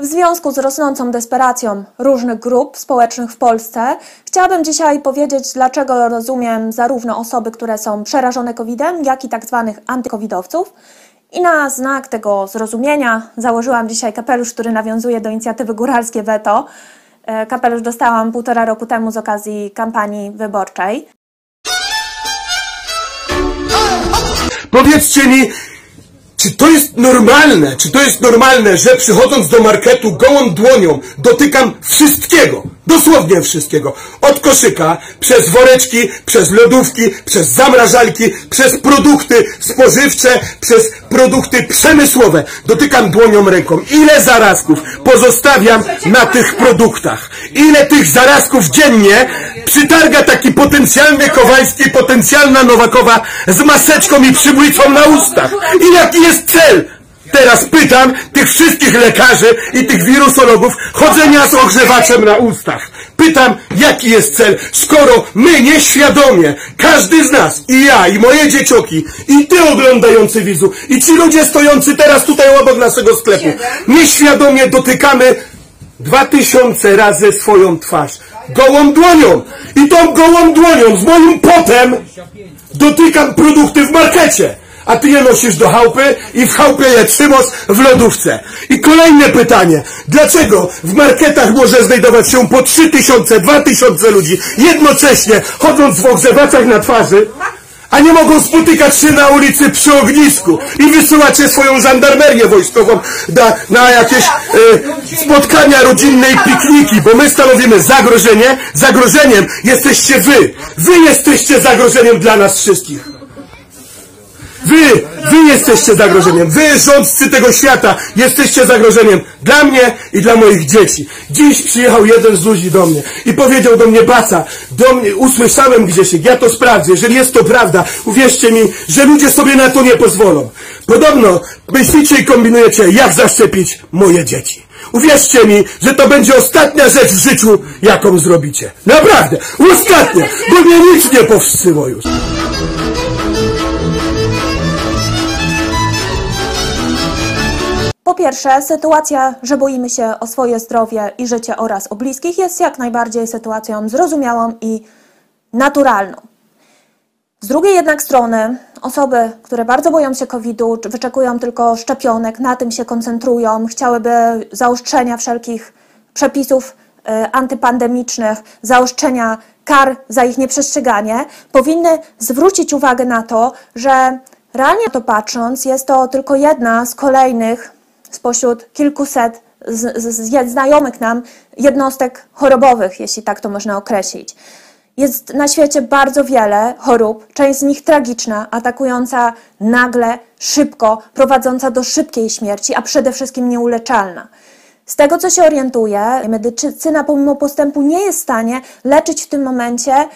W związku z rosnącą desperacją różnych grup społecznych w Polsce, chciałabym dzisiaj powiedzieć, dlaczego rozumiem zarówno osoby, które są przerażone COVID-em, jak i tak zwanych antykowidowców. I na znak tego zrozumienia założyłam dzisiaj kapelusz, który nawiązuje do inicjatywy Góralskie Veto. E, kapelusz dostałam półtora roku temu z okazji kampanii wyborczej. Powiedzcie mi, czy to jest normalne, czy to jest normalne, że przychodząc do marketu gołą dłonią dotykam wszystkiego, dosłownie wszystkiego, od koszyka, przez woreczki, przez lodówki, przez zamrażalki, przez produkty spożywcze, przez produkty przemysłowe, dotykam dłonią ręką. Ile zarazków pozostawiam na tych produktach? Ile tych zarazków dziennie przytarga taki potencjalny Kowalski, potencjalna Nowakowa z maseczką i przybójcą na ustach? I jaki jest cel? Teraz pytam tych wszystkich lekarzy i tych wirusologów chodzenia z ogrzewaczem na ustach. Pytam, jaki jest cel, skoro my nieświadomie, każdy z nas, i ja, i moje dziecioki, i ty oglądający wizu, i ci ludzie stojący teraz tutaj obok naszego sklepu, nieświadomie dotykamy dwa tysiące razy swoją twarz. Gołą dłonią. I tą gołą dłonią z moim potem dotykam produkty w markecie. A ty je nosisz do chałupy i w chałupie je trzymasz w lodówce. I kolejne pytanie. Dlaczego w marketach może znajdować się po 3000, 2000 ludzi jednocześnie chodząc w ogrzewaczach na twarzy, a nie mogą spotykać się na ulicy przy ognisku i wysyłacie swoją żandarmerię wojskową na, na jakieś e, spotkania rodzinne i pikniki, bo my stanowimy zagrożenie. Zagrożeniem jesteście wy. Wy jesteście zagrożeniem dla nas wszystkich. Wy, wy jesteście zagrożeniem. Wy, rządcy tego świata, jesteście zagrożeniem dla mnie i dla moich dzieci. Dziś przyjechał jeden z ludzi do mnie i powiedział do mnie, Baca, do mnie, usłyszałem gdzieś, ja to sprawdzę, jeżeli jest to prawda, uwierzcie mi, że ludzie sobie na to nie pozwolą. Podobno myślicie i kombinujecie, jak zaszczepić moje dzieci. Uwierzcie mi, że to będzie ostatnia rzecz w życiu, jaką zrobicie. Naprawdę, ostatnia, bo mnie nic nie powstrzymo już. Po pierwsze, sytuacja, że boimy się o swoje zdrowie i życie oraz o bliskich jest jak najbardziej sytuacją zrozumiałą i naturalną. Z drugiej jednak strony, osoby, które bardzo boją się COVID-u, wyczekują tylko szczepionek, na tym się koncentrują, chciałyby zaostrzenia wszelkich przepisów y, antypandemicznych, zaostrzenia kar za ich nieprzestrzeganie, powinny zwrócić uwagę na to, że realnie to patrząc, jest to tylko jedna z kolejnych spośród kilkuset z, z, znajomych nam jednostek chorobowych, jeśli tak to można określić. Jest na świecie bardzo wiele chorób, część z nich tragiczna, atakująca nagle, szybko, prowadząca do szybkiej śmierci, a przede wszystkim nieuleczalna. Z tego, co się orientuję, medycyna pomimo postępu nie jest w stanie leczyć w tym momencie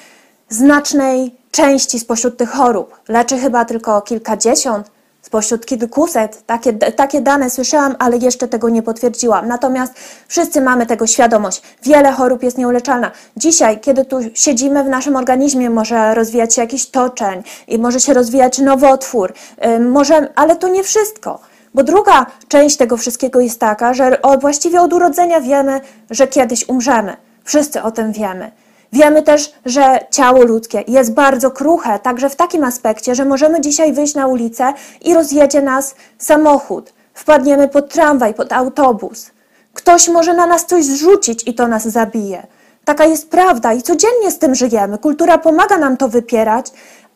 znacznej części spośród tych chorób. Leczy chyba tylko kilkadziesiąt, spośród kilkuset. Takie, takie dane słyszałam, ale jeszcze tego nie potwierdziłam. Natomiast wszyscy mamy tego świadomość. Wiele chorób jest nieuleczalna. Dzisiaj, kiedy tu siedzimy w naszym organizmie, może rozwijać się jakiś toczeń i może się rozwijać nowotwór, yy, może, ale to nie wszystko. Bo druga część tego wszystkiego jest taka, że właściwie od urodzenia wiemy, że kiedyś umrzemy. Wszyscy o tym wiemy. Wiemy też, że ciało ludzkie jest bardzo kruche, także w takim aspekcie, że możemy dzisiaj wyjść na ulicę i rozjedzie nas samochód. Wpadniemy pod tramwaj, pod autobus. Ktoś może na nas coś zrzucić i to nas zabije. Taka jest prawda i codziennie z tym żyjemy. Kultura pomaga nam to wypierać,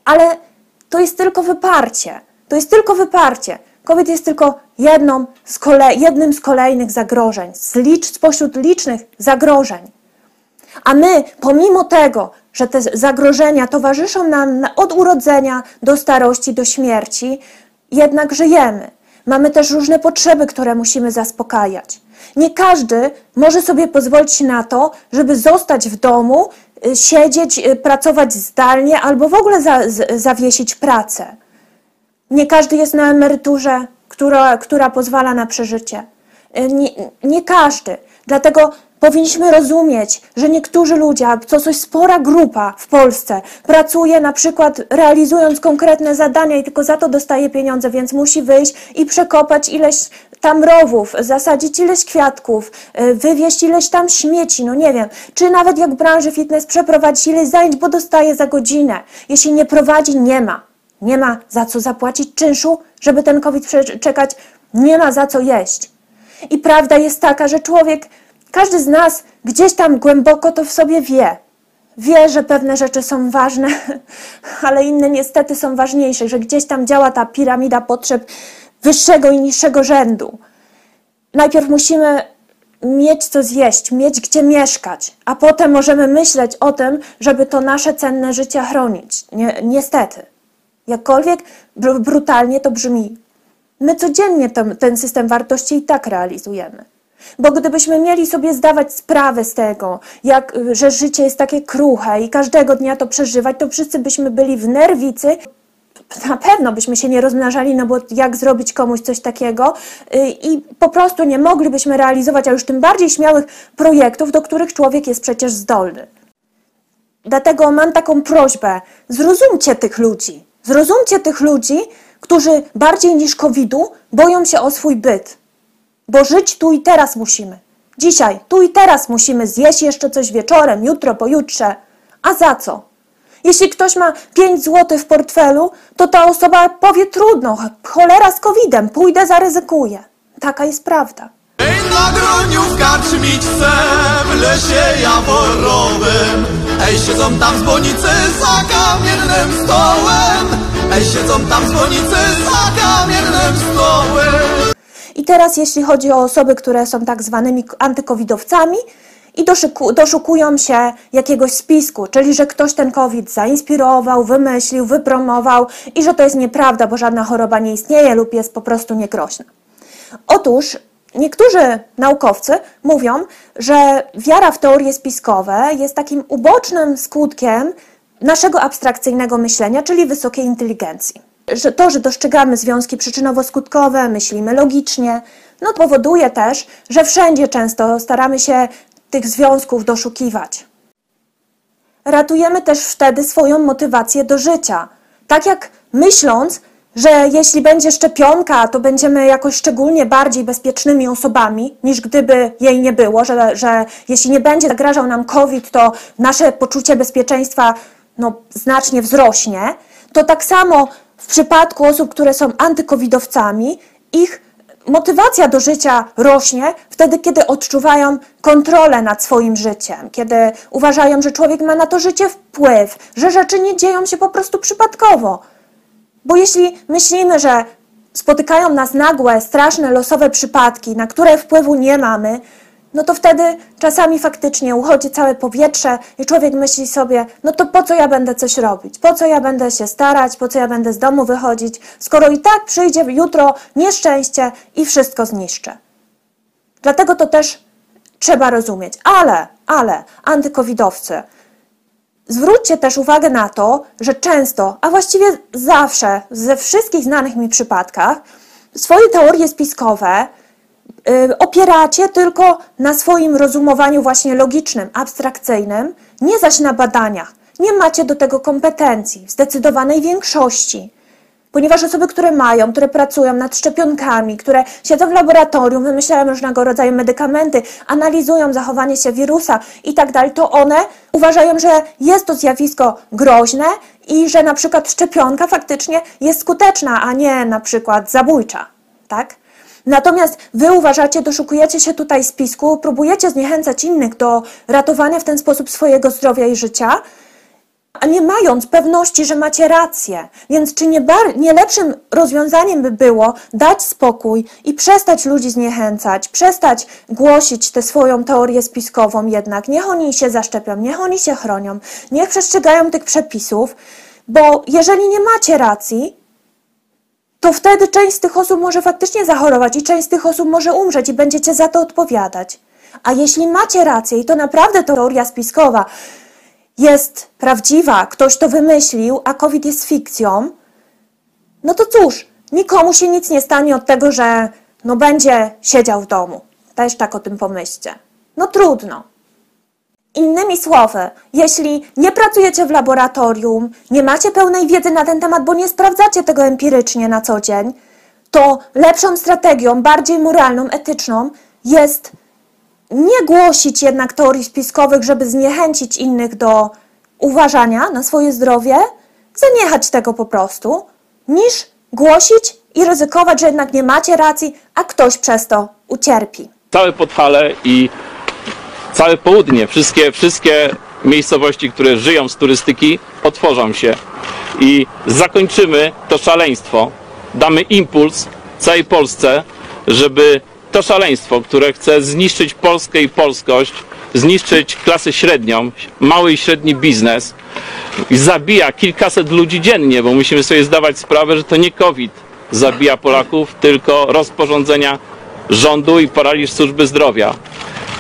ale to jest tylko wyparcie. To jest tylko wyparcie. COVID jest tylko jedną z jednym z kolejnych zagrożeń, z licz, spośród licznych zagrożeń. A my, pomimo tego, że te zagrożenia towarzyszą nam od urodzenia do starości, do śmierci, jednak żyjemy. Mamy też różne potrzeby, które musimy zaspokajać. Nie każdy może sobie pozwolić na to, żeby zostać w domu, y, siedzieć, y, pracować zdalnie albo w ogóle za, zawiesić pracę. Nie każdy jest na emeryturze, która, która pozwala na przeżycie. Y, nie, nie każdy. Dlatego Powinniśmy rozumieć, że niektórzy ludzie, a to coś spora grupa w Polsce, pracuje na przykład realizując konkretne zadania i tylko za to dostaje pieniądze, więc musi wyjść i przekopać ileś tam rowów, zasadzić ileś kwiatków, y, wywieźć ileś tam śmieci, no nie wiem, czy nawet jak w branży fitness przeprowadzić ileś zajęć, bo dostaje za godzinę. Jeśli nie prowadzi, nie ma. Nie ma za co zapłacić czynszu, żeby ten COVID przeczekać, nie ma za co jeść. I prawda jest taka, że człowiek, każdy z nas gdzieś tam głęboko to w sobie wie. Wie, że pewne rzeczy są ważne, ale inne niestety są ważniejsze, że gdzieś tam działa ta piramida potrzeb wyższego i niższego rzędu. Najpierw musimy mieć co zjeść, mieć gdzie mieszkać, a potem możemy myśleć o tym, żeby to nasze cenne życie chronić. Nie, niestety. Jakkolwiek br- brutalnie to brzmi, my codziennie ten, ten system wartości i tak realizujemy. Bo gdybyśmy mieli sobie zdawać sprawę z tego, jak, że życie jest takie kruche i każdego dnia to przeżywać, to wszyscy byśmy byli w nerwicy. Na pewno byśmy się nie rozmnażali, no bo jak zrobić komuś coś takiego y, i po prostu nie moglibyśmy realizować, a już tym bardziej śmiałych projektów, do których człowiek jest przecież zdolny. Dlatego mam taką prośbę: zrozumcie tych ludzi. Zrozumcie tych ludzi, którzy bardziej niż COVID-u boją się o swój byt. Bo żyć tu i teraz musimy. Dzisiaj, tu i teraz musimy zjeść jeszcze coś wieczorem, jutro, pojutrze. A za co? Jeśli ktoś ma 5 zł w portfelu, to ta osoba powie trudno, cholera z COVID-em, pójdę, zaryzykuję. Taka jest prawda. Ej, na groniu w karczmiczce, w lesie jaworowym Ej, siedzą tam dzwonicy za kamiennym stołem Ej, siedzą tam dzwonicy za kamiennym stołem I teraz jeśli chodzi o osoby, które są tak zwanymi antykowidowcami i doszuku, doszukują się jakiegoś spisku, czyli że ktoś ten COVID zainspirował, wymyślił, wypromował i że to jest nieprawda, bo żadna choroba nie istnieje lub jest po prostu niegroźna. Otóż niektórzy naukowcy mówią, że wiara w teorie spiskowe jest takim ubocznym skutkiem naszego abstrakcyjnego myślenia, czyli wysokiej inteligencji. Że to, że dostrzegamy związki przyczynowo-skutkowe, myślimy logicznie, no powoduje też, że wszędzie często staramy się tych związków doszukiwać. Ratujemy też wtedy swoją motywację do życia. Tak jak myśląc, że jeśli będzie szczepionka, to będziemy jakoś szczególnie bardziej bezpiecznymi osobami, niż gdyby jej nie było, że, że jeśli nie będzie zagrażał nam COVID, to nasze poczucie bezpieczeństwa no, znacznie wzrośnie, to tak samo w przypadku osób, które są antykowidowcami, ich motywacja do życia rośnie wtedy, kiedy odczuwają kontrolę nad swoim życiem, kiedy uważają, że człowiek ma na to życie wpływ, że rzeczy nie dzieją się po prostu przypadkowo. Bo jeśli myślimy, że spotykają nas nagłe, straszne, losowe przypadki, na które wpływu nie mamy, no to wtedy czasami faktycznie uchodzi całe powietrze i człowiek myśli sobie, no to po co ja będę coś robić? Po co ja będę się starać? Po co ja będę z domu wychodzić? Skoro i tak przyjdzie jutro nieszczęście i wszystko zniszczę. Dlatego to też trzeba rozumieć. Ale, ale, antykowidowcy, Zwróćcie też uwagę na to, że często, a właściwie zawsze, ze wszystkich znanych mi przypadkach, swoje teorie spiskowe opieracie tylko na swoim rozumowaniu właśnie logicznym, abstrakcyjnym, nie zaś na badaniach. Nie macie do tego kompetencji w zdecydowanej większości. Ponieważ osoby, które mają, które pracują nad szczepionkami, które siedzą w laboratorium, wymyślają różnego rodzaju medykamenty, analizują zachowanie się wirusa i tak dalej, to one uważają, że jest to zjawisko groźne i że na przykład szczepionka faktycznie jest skuteczna, a nie na przykład zabójcza. Tak? Natomiast wy uważacie, doszukujecie się tutaj spisku, próbujecie zniechęcać innych do ratowania w ten sposób swojego zdrowia i życia, a nie mając pewności, że macie rację. Więc czy nie, nie lepszym rozwiązaniem by było dać spokój i przestać ludzi zniechęcać, przestać głosić tę swoją teorię spiskową jednak. Niech oni się zaszczepią, niech oni się chronią, niech przestrzegają tych przepisów, bo jeżeli nie macie racji, to wtedy część z tych osób może faktycznie zachorować i część z tych osób może umrzeć i będziecie za to odpowiadać. A jeśli macie rację i to naprawdę teoria spiskowa jest prawdziwa, ktoś to wymyślił, a COVID jest fikcją, no to cóż, nikomu się nic nie stanie od tego, że no będzie siedział w domu. Też tak o tym pomyślcie. No trudno. Innymi słowy, jeśli nie pracujecie w laboratorium, nie macie pełnej wiedzy na ten temat, bo nie sprawdzacie tego empirycznie na co dzień, to lepszą strategią, bardziej moralną, etyczną jest nie głosić jednak teorii spiskowych, żeby zniechęcić innych do uważania na swoje zdrowie, zaniechać tego po prostu, niż głosić i ryzykować, że jednak nie macie racji, a ktoś przez to ucierpi. całe Podhale i całe południe, wszystkie, wszystkie miejscowości, które żyją z turystyki, otworzą się i zakończymy to szaleństwo. Damy impuls całej Polsce, żeby to szaleństwo, które chce zniszczyć Polskę i polskość, zniszczyć klasę średnią, mały i średni biznes zabija kilkaset ludzi dziennie, bo musimy sobie zdawać sprawę, że to nie COVID zabija Polaków, tylko rozporządzenia rządu i paraliż służby zdrowia.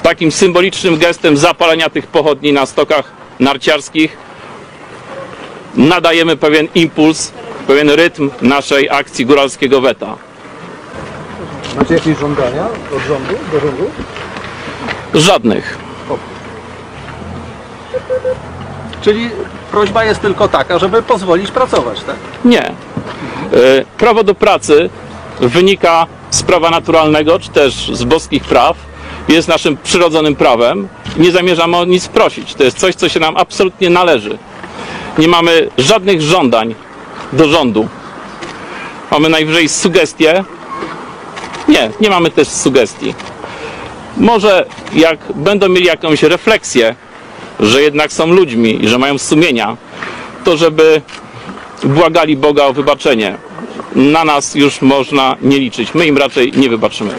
Takim symbolicznym gestem zapalenia tych pochodni na stokach narciarskich nadajemy pewien impuls, pewien rytm naszej akcji góralskiego weta. Macie jakieś żądania od rządu, do rządu? Żadnych. Czyli prośba jest tylko taka, żeby pozwolić pracować, tak? Nie. E, Prawo do pracy wynika z prawa naturalnego, czy też z boskich praw. Jest naszym przyrodzonym prawem. Nie zamierzamy o nic prosić. To jest coś, co się nam absolutnie należy. Nie mamy żadnych żądań do rządu. Mamy najwyżej sugestie. Nie, nie mamy też sugestii. Może jak będą mieli jakąś refleksję, że jednak są ludźmi i że mają sumienia, to żeby błagali Boga o wybaczenie. Na nas już można nie liczyć. My im raczej nie wybaczymy.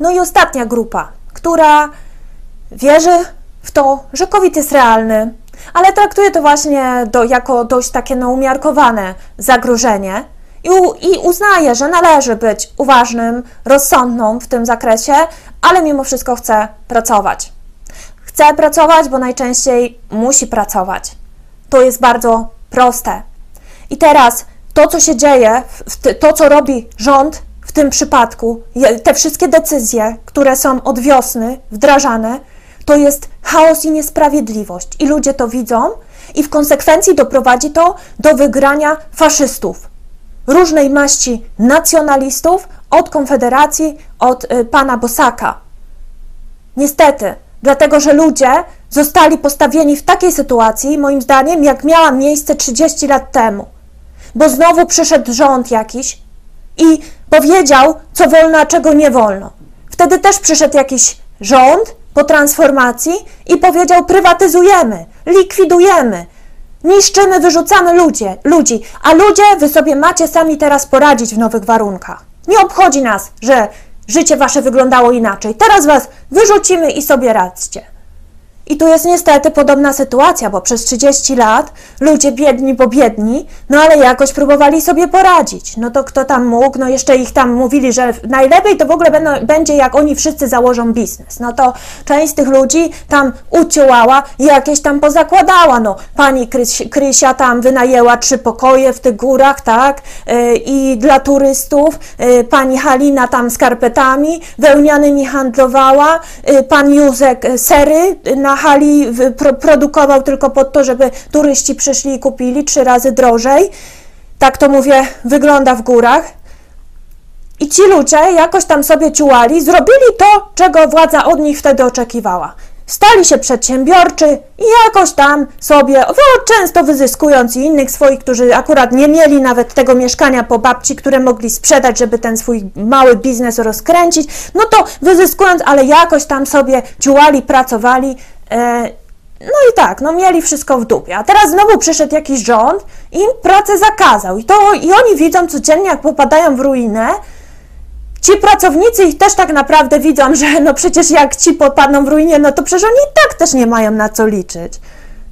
No i ostatnia grupa, która wierzy w to, że COVID jest realny, ale traktuje to właśnie do, jako dość takie no, umiarkowane zagrożenie i, u, i uznaje, że należy być uważnym, rozsądną w tym zakresie, ale mimo wszystko chce pracować. Chce pracować, bo najczęściej musi pracować. To jest bardzo proste. I teraz to, co się dzieje, to, co robi rząd w tym przypadku, te wszystkie decyzje, które są od wiosny wdrażane, to jest chaos i niesprawiedliwość. I ludzie to widzą, i w konsekwencji doprowadzi to do wygrania faszystów, różnej maści nacjonalistów, od Konfederacji, od y, pana Bosaka. Niestety, dlatego że ludzie zostali postawieni w takiej sytuacji, moim zdaniem, jak miała miejsce 30 lat temu. Bo znowu przyszedł rząd jakiś i powiedział, co wolno, a czego nie wolno. Wtedy też przyszedł jakiś rząd po transformacji i powiedział: prywatyzujemy, likwidujemy, niszczymy, wyrzucamy ludzie, ludzi, a ludzie wy sobie macie sami teraz poradzić w nowych warunkach. Nie obchodzi nas, że życie wasze wyglądało inaczej. Teraz was wyrzucimy i sobie radźcie. I tu jest niestety podobna sytuacja, bo przez 30 lat ludzie biedni, bo biedni, no ale jakoś próbowali sobie poradzić. No to kto tam mógł, no jeszcze ich tam mówili, że najlepiej to w ogóle będą, będzie jak oni wszyscy założą biznes. No to część z tych ludzi tam uciułała i jakieś tam pozakładała. No pani Kryś, Krysia tam wynajęła trzy pokoje w tych górach, tak? Yy, I dla turystów. Yy, pani Halina tam skarpetami wełnianymi handlowała. Yy, pan Józek yy, sery na pro, produkował tylko po to, żeby turyści przyszli i kupili trzy razy drożej. Tak to mówię, wygląda w górach. I ci ludzie jakoś tam sobie ciułali, zrobili to, czego władza od nich wtedy oczekiwała. Stali się przedsiębiorczy i jakoś tam sobie, no, często wyzyskując i innych swoich, którzy akurat nie mieli nawet tego mieszkania po babci, które mogli sprzedać, żeby ten swój mały biznes rozkręcić, no to wyzyskując, ale jakoś tam sobie ciułali, pracowali. E, no i tak, no mieli wszystko w dupie. A teraz znowu przyszedł jakiś rząd i im pracę zakazał. I, to, I oni widzą codziennie, jak popadają w ruinę, ci pracownicy ich też tak naprawdę widzą, że no przecież jak ci popadną w ruinie, no to przecież oni i tak też nie mają na co liczyć.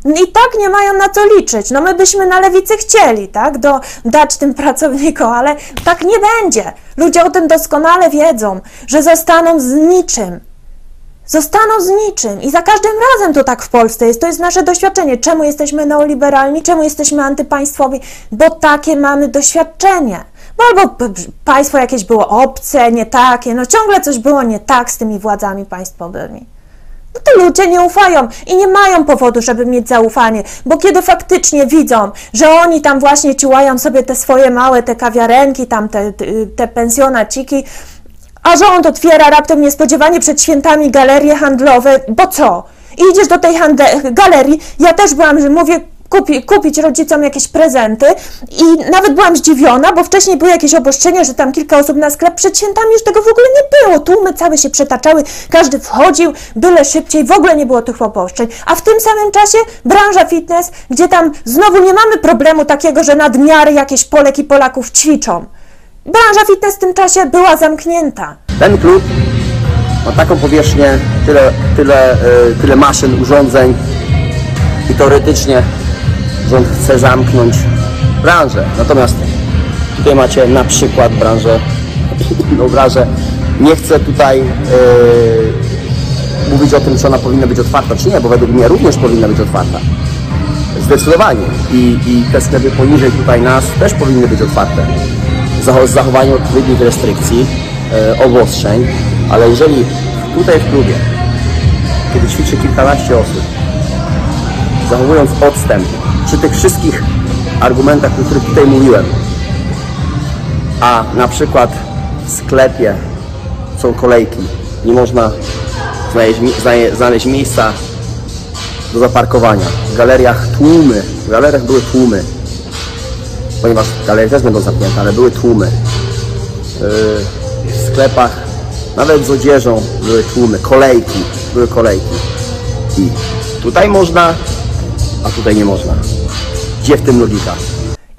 I tak nie mają na co liczyć. No my byśmy na lewicy chcieli, tak, do, dać tym pracownikom, ale tak nie będzie. Ludzie o tym doskonale wiedzą, że zostaną z niczym. Zostaną z niczym i za każdym razem to tak w Polsce jest. To jest nasze doświadczenie. Czemu jesteśmy neoliberalni? Czemu jesteśmy antypaństwowi? Bo takie mamy doświadczenie. Bo albo państwo jakieś było obce, nie takie, no ciągle coś było nie tak z tymi władzami państwowymi. no to ludzie nie ufają i nie mają powodu, żeby mieć zaufanie, bo kiedy faktycznie widzą, że oni tam właśnie ciłają sobie te swoje małe, te kawiarenki, tam te, te pensjonaciki, a rząd otwiera raptem niespodziewanie przed świętami galerie handlowe, bo co? Idziesz do tej galerii, ja też byłam, że mówię, kupi, kupić rodzicom jakieś prezenty i nawet byłam zdziwiona, bo wcześniej były jakieś obostrzenia, że tam kilka osób na sklep przed świętami już tego w ogóle nie było. Tłumy całe się przetaczały, każdy wchodził, byle szybciej, w ogóle nie było tych obostrzeń. A w tym samym czasie branża fitness, gdzie tam znowu nie mamy problemu takiego, że nadmiary jakieś Polek i Polaków ćwiczą. Branża fitness w tym czasie była zamknięta. Ten klub ma taką powierzchnię, tyle, tyle, y, tyle maszyn, urządzeń i teoretycznie rząd chce zamknąć branżę. Natomiast tutaj macie na przykład branżę, inną branżę. Nie chcę tutaj y, mówić o tym, czy ona powinna być otwarta, czy nie, bo według mnie również powinna być otwarta. Zdecydowanie. I, i te sklepy poniżej tutaj nas też powinny być otwarte. Z odpowiednich restrykcji, e, obostrzeń, ale jeżeli tutaj w klubie, kiedy ćwiczy kilkanaście osób, zachowując odstęp przy tych wszystkich argumentach, o których tutaj mówiłem, a na przykład w sklepie są kolejki, nie można znaleźć, znaleźć miejsca do zaparkowania. W galeriach tłumy, w galeriach były tłumy, ponieważ galerie też będą zamknięte, ale były tłumy. Yy, W sklepach, nawet z odzieżą były tłumy, kolejki, były kolejki. I tutaj można, a tutaj nie można. Gdzie w tym logika?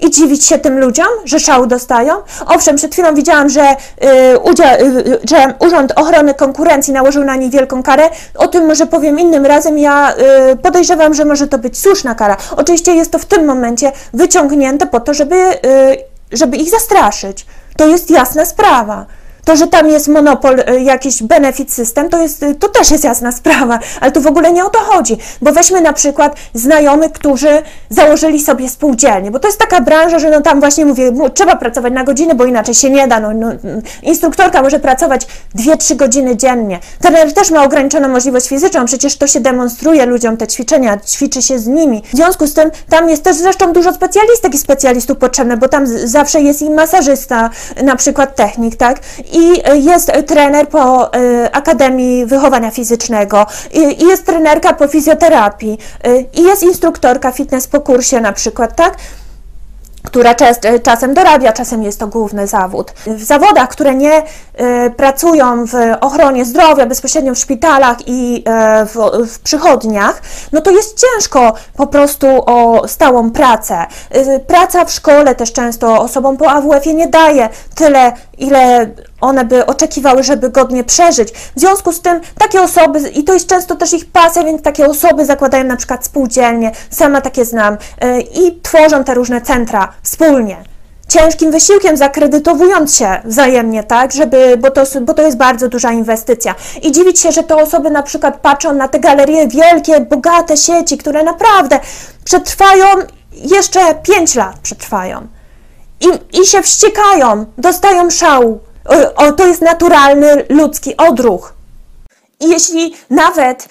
I dziwić się tym ludziom, że szału dostają. Owszem, przed chwilą widziałam, że, y, udzia- y, że Urząd Ochrony Konkurencji nałożył na nich wielką karę. O tym może powiem innym razem. Ja y, podejrzewam, że może to być słuszna kara. Oczywiście jest to w tym momencie wyciągnięte po to, żeby, y, żeby ich zastraszyć. To jest jasna sprawa. To, że tam jest monopol, y, jakiś benefit system, to, jest, y, to też jest jasna sprawa, ale tu w ogóle nie o to chodzi. Bo weźmy na przykład znajomych, którzy założyli sobie spółdzielnię, bo to jest taka branża, że no tam właśnie mówię, mu- trzeba pracować na godziny, bo inaczej się nie da. No, no, mm, instruktorka może pracować 2-3 godziny dziennie. Trener też ma ograniczoną możliwość fizyczną, przecież to się demonstruje ludziom te ćwiczenia, ćwiczy się z nimi. W związku z tym tam jest też zresztą dużo specjalistek i specjalistów potrzebne, bo tam zawsze jest i masażysta, na przykład technik, tak? I y, jest y, trener po y, Akademii Wychowania Fizycznego, i, jest trenerka po fizjoterapii, y, i jest instruktorka fitness po kursie na przykład, tak? która czas, czasem dorabia, czasem jest to główny zawód. W zawodach, które nie e, pracują w ochronie zdrowia, bezpośrednio w szpitalach i e, w, w przychodniach, no to jest ciężko po prostu o stałą pracę. E, praca w szkole też często osobom po AWF-ie nie daje tyle, ile one by oczekiwały, żeby godnie przeżyć. W związku z tym takie osoby, i to jest często też ich pasja, więc takie osoby zakładają na przykład spółdzielnie, sama takie znam, y, i tworzą te różne centra wspólnie. Ciężkim wysiłkiem, zakredytowując się wzajemnie, tak, żeby, bo to, bo to jest bardzo duża inwestycja. I dziwić się, że te osoby na przykład patrzą na te galerie, wielkie, bogate sieci, które naprawdę przetrwają jeszcze 5 lat przetrwają i, i się wściekają, dostają szału. O, to jest naturalny ludzki odruch. I jeśli nawet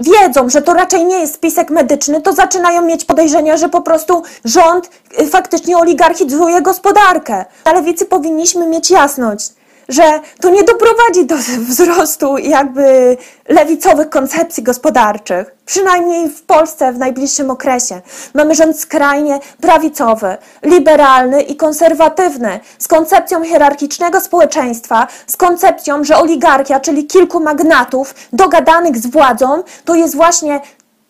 wiedzą, że to raczej nie jest spisek medyczny, to zaczynają mieć podejrzenia, że po prostu rząd y, faktycznie oligarchizuje gospodarkę. Na lewicy powinniśmy mieć jasność, że to nie doprowadzi do wzrostu jakby lewicowych koncepcji gospodarczych. Przynajmniej w Polsce w najbliższym okresie. Mamy rząd skrajnie prawicowy, liberalny i konserwatywny, z koncepcją hierarchicznego społeczeństwa, z koncepcją, że oligarchia, czyli kilku magnatów dogadanych z władzą, to jest właśnie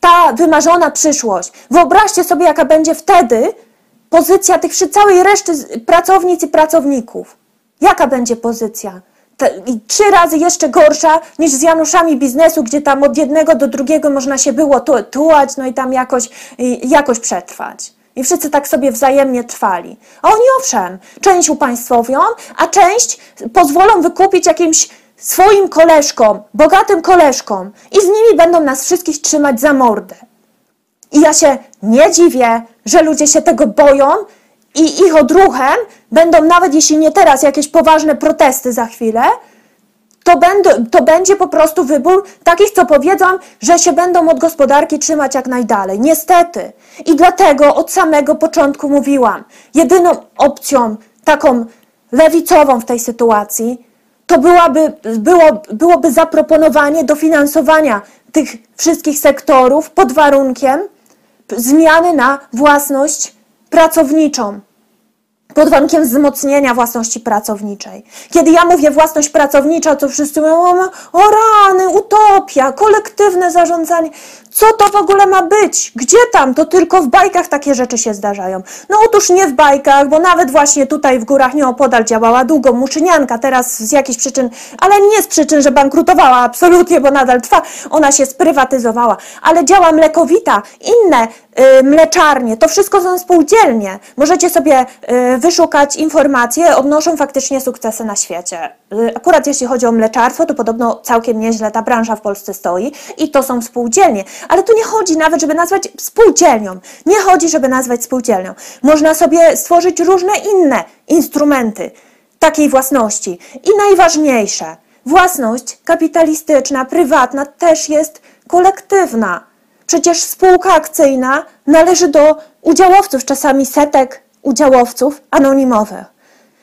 ta wymarzona przyszłość. Wyobraźcie sobie, jaka będzie wtedy pozycja tych wszy- całej reszty pracownic i pracowników. Jaka będzie pozycja? Te, I trzy razy jeszcze gorsza niż z Januszami biznesu, gdzie tam od jednego do drugiego można się było tu, tułać, no i tam jakoś, i, jakoś przetrwać. I wszyscy tak sobie wzajemnie trwali. A oni owszem, część upaństwowią, a część pozwolą wykupić jakimś swoim koleżkom, bogatym koleżkom i z nimi będą nas wszystkich trzymać za mordę. I ja się nie dziwię, że ludzie się tego boją i ich odruchem będą, nawet jeśli nie teraz, jakieś poważne protesty za chwilę, to, będą, to będzie po prostu wybór takich, co powiedzą, że się będą od gospodarki trzymać jak najdalej. Niestety. I dlatego od samego początku mówiłam, jedyną opcją taką lewicową w tej sytuacji to byłaby, było, byłoby zaproponowanie dofinansowania tych wszystkich sektorów pod warunkiem zmiany na własność pracowniczą pod warunkiem wzmocnienia własności pracowniczej. Kiedy ja mówię własność pracownicza, to wszyscy mówią, o, o rany, utopia, kolektywne zarządzanie. Co to w ogóle ma być? Gdzie tam? To tylko w bajkach takie rzeczy się zdarzają. No otóż nie w bajkach, bo nawet właśnie tutaj w górach nieopodal działała długo Muszynianka, teraz z jakichś przyczyn, ale nie z przyczyn, że bankrutowała absolutnie, bo nadal trwa, ona się sprywatyzowała, ale działa Mlekowita, inne y, mleczarnie, to wszystko są spółdzielnie. Możecie sobie y, wyszukać informacje, odnoszą faktycznie sukcesy na świecie. Y, Akurat jeśli chodzi o mleczarstwo, to podobno całkiem nieźle ta branża w Polsce stoi i to są spółdzielnie. Ale tu nie chodzi nawet, żeby nazwać spółdzielnią. Nie chodzi, żeby nazwać spółdzielnią. Można sobie stworzyć różne inne instrumenty takiej własności. I najważniejsze, własność kapitalistyczna, prywatna też jest kolektywna. Przecież spółka akcyjna należy do udziałowców, czasami setek udziałowców anonimowych.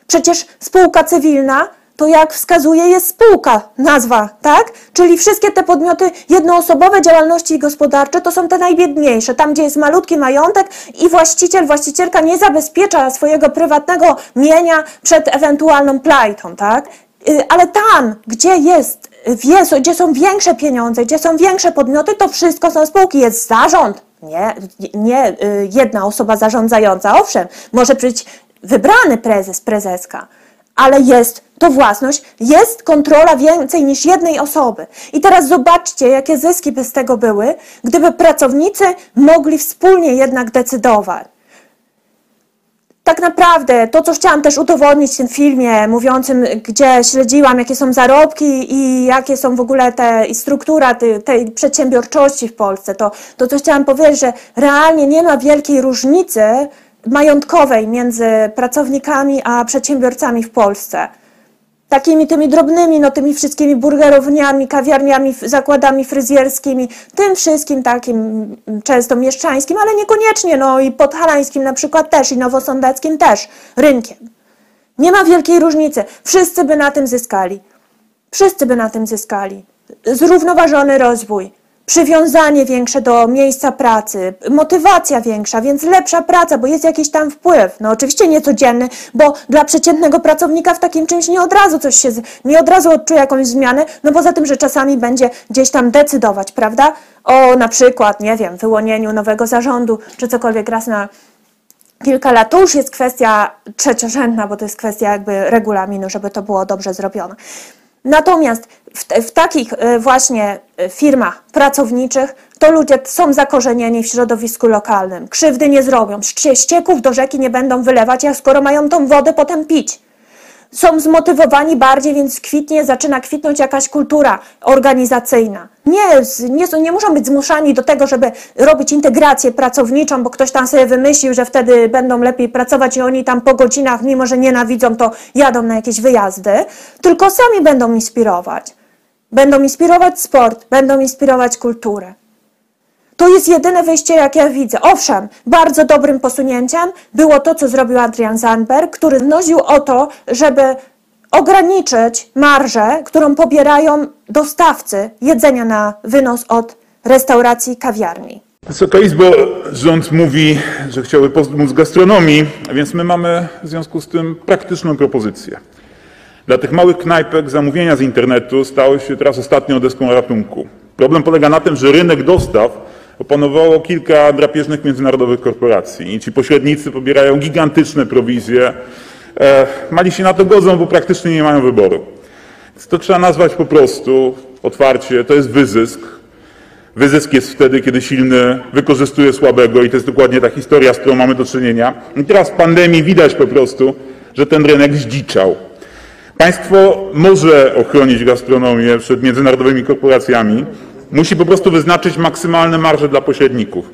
Przecież spółka cywilna to jak wskazuje jest spółka, nazwa, tak? Czyli wszystkie te podmioty jednoosobowe działalności gospodarcze to są te najbiedniejsze, tam gdzie jest malutki majątek i właściciel, właścicielka nie zabezpiecza swojego prywatnego mienia przed ewentualną plajtą, tak? Y, Ale tam, gdzie jest, jest, gdzie są większe pieniądze, gdzie są większe podmioty, to wszystko są spółki, jest zarząd, nie, nie y, jedna osoba zarządzająca, owszem, może być wybrany prezes, prezeska, ale jest to własność, jest kontrola więcej niż jednej osoby. I teraz zobaczcie, jakie zyski by z tego były, gdyby pracownicy mogli wspólnie jednak decydować. Tak naprawdę to, co chciałam też udowodnić w tym filmie, mówiącym, gdzie śledziłam, jakie są zarobki i jakie są w ogóle te i struktura tej, tej przedsiębiorczości w Polsce, to, to co chciałam powiedzieć, że realnie nie ma wielkiej różnicy majątkowej między pracownikami a przedsiębiorcami w Polsce takimi tymi drobnymi, no tymi wszystkimi burgerowniami, kawiarniami, zakładami fryzjerskimi, tym wszystkim takim mm, często mieszczańskim, ale niekoniecznie, no i podhalańskim na przykład też i nowosądeckim też, rynkiem. Nie ma wielkiej różnicy. Wszyscy by na tym zyskali. Wszyscy by na tym zyskali. Zrównoważony rozwój, przywiązanie większe do miejsca pracy, motywacja większa, więc lepsza praca, bo jest jakiś tam wpływ. No oczywiście niecodzienny, bo dla przeciętnego pracownika w takim czymś nie od razu coś się, nie od razu odczuje jakąś zmianę, no poza tym, że czasami będzie gdzieś tam decydować, prawda? O na przykład, nie wiem, wyłonieniu nowego zarządu, czy cokolwiek raz na kilka lat, to już jest kwestia trzeciorzędna, bo to jest kwestia jakby regulaminu, żeby to było dobrze zrobione. Natomiast w, w takich e, właśnie e, firmach pracowniczych to ludzie są zakorzenieni w środowisku lokalnym. Krzywdy nie zrobią, Ście- ścieków do rzeki nie będą wylewać, jak skoro mają tą wodę potem pić są zmotywowani bardziej, więc kwitnie, zaczyna kwitnąć jakaś kultura organizacyjna. Nie, nie, nie muszą być zmuszani do tego, żeby robić integrację pracowniczą, bo ktoś tam sobie wymyślił, że wtedy będą lepiej pracować i oni tam po godzinach, mimo że nienawidzą, to jadą na jakieś wyjazdy, tylko sami będą inspirować. Będą inspirować sport, będą inspirować kulturę. To jest jedyne wyjście, jak ja widzę. Owszem, bardzo dobrym posunięciem było to, co zrobił Adrian Zandberg, który wnosił o to, żeby ograniczyć marżę, którą pobierają dostawcy jedzenia na wynos od restauracji kawiarni. Wysoka Izbo, rząd mówi, że chciałby pomóc gastronomii, więc my mamy w związku z tym praktyczną propozycję. Dla tych małych knajpek zamówienia z internetu stały się teraz ostatnią deską ratunku. Problem polega na tym, że rynek dostaw opanowało kilka drapieżnych międzynarodowych korporacji i ci pośrednicy pobierają gigantyczne prowizje. E, mali się na to godzą, bo praktycznie nie mają wyboru. Więc to trzeba nazwać po prostu otwarcie, to jest wyzysk. Wyzysk jest wtedy, kiedy silny wykorzystuje słabego i to jest dokładnie ta historia, z którą mamy do czynienia. I teraz w pandemii widać po prostu, że ten rynek zdziczał. Państwo może ochronić gastronomię przed międzynarodowymi korporacjami, musi po prostu wyznaczyć maksymalne marże dla pośredników.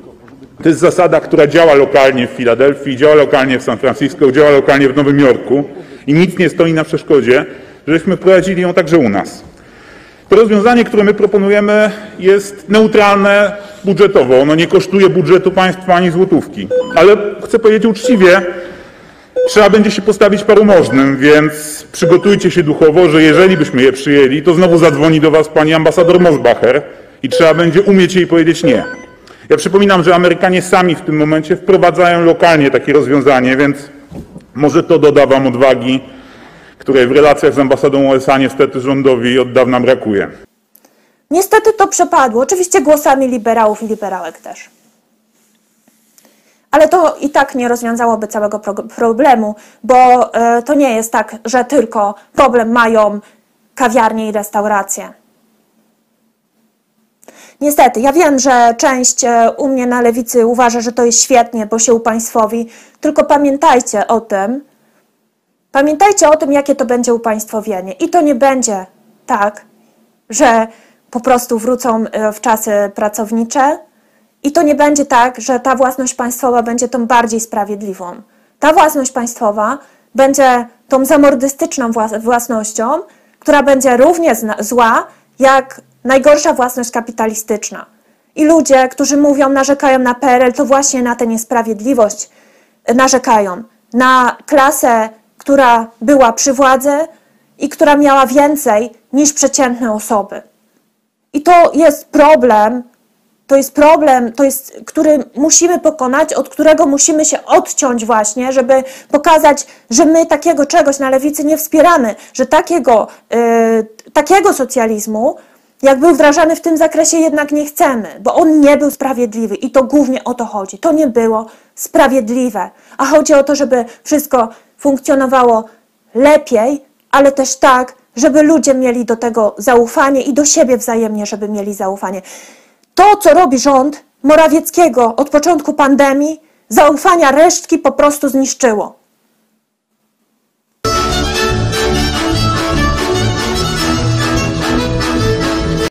To jest zasada, która działa lokalnie w Filadelfii, działa lokalnie w San Francisco, działa lokalnie w Nowym Jorku i nic nie stoi na przeszkodzie, żebyśmy wprowadzili ją także u nas. To rozwiązanie, które my proponujemy, jest neutralne budżetowo. Ono nie kosztuje budżetu państwa ani złotówki. Ale chcę powiedzieć uczciwie, trzeba będzie się postawić parumożnym, więc przygotujcie się duchowo, że jeżeli byśmy je przyjęli, to znowu zadzwoni do Was pani ambasador Mosbacher i trzeba będzie umieć jej powiedzieć nie. Ja przypominam, że Amerykanie sami w tym momencie wprowadzają lokalnie takie rozwiązanie, więc może to doda Wam odwagi, której w relacjach z ambasadą USA niestety rządowi od dawna brakuje. Niestety to przepadło, oczywiście głosami liberałów i liberałek też. Ale to i tak nie rozwiązałoby całego pro- problemu, bo e, to nie jest tak, że tylko problem mają kawiarnie i restauracje. Niestety, ja wiem, że część e, u mnie na lewicy uważa, że to jest świetnie, bo się upaństwowi, tylko pamiętajcie o tym, pamiętajcie o tym, jakie to będzie upaństwowienie. I to nie będzie tak, że po prostu wrócą e, w czasy pracownicze i to nie będzie tak, że ta własność państwowa będzie tą bardziej sprawiedliwą. Ta własność państwowa będzie tą zamordystyczną włas- własnością, która będzie równie zła jak najgorsza własność kapitalistyczna. I ludzie, którzy mówią, narzekają na PRL, to właśnie na tę niesprawiedliwość e, narzekają. Na klasę, która była przy władzy i która miała więcej niż przeciętne osoby. I to jest problem, to jest problem, to jest, który musimy pokonać, od którego musimy się odciąć właśnie, żeby pokazać, że my takiego czegoś na lewicy nie wspieramy, że takiego, yy, takiego socjalizmu, jak był wdrażany w tym zakresie, jednak nie chcemy, bo on nie był sprawiedliwy i to głównie o to chodzi. To nie było sprawiedliwe, a chodzi o to, żeby wszystko funkcjonowało lepiej, ale też tak, żeby ludzie mieli do tego zaufanie i do siebie wzajemnie, żeby mieli zaufanie. To, co robi rząd Morawieckiego od początku pandemii, zaufania resztki po prostu zniszczyło.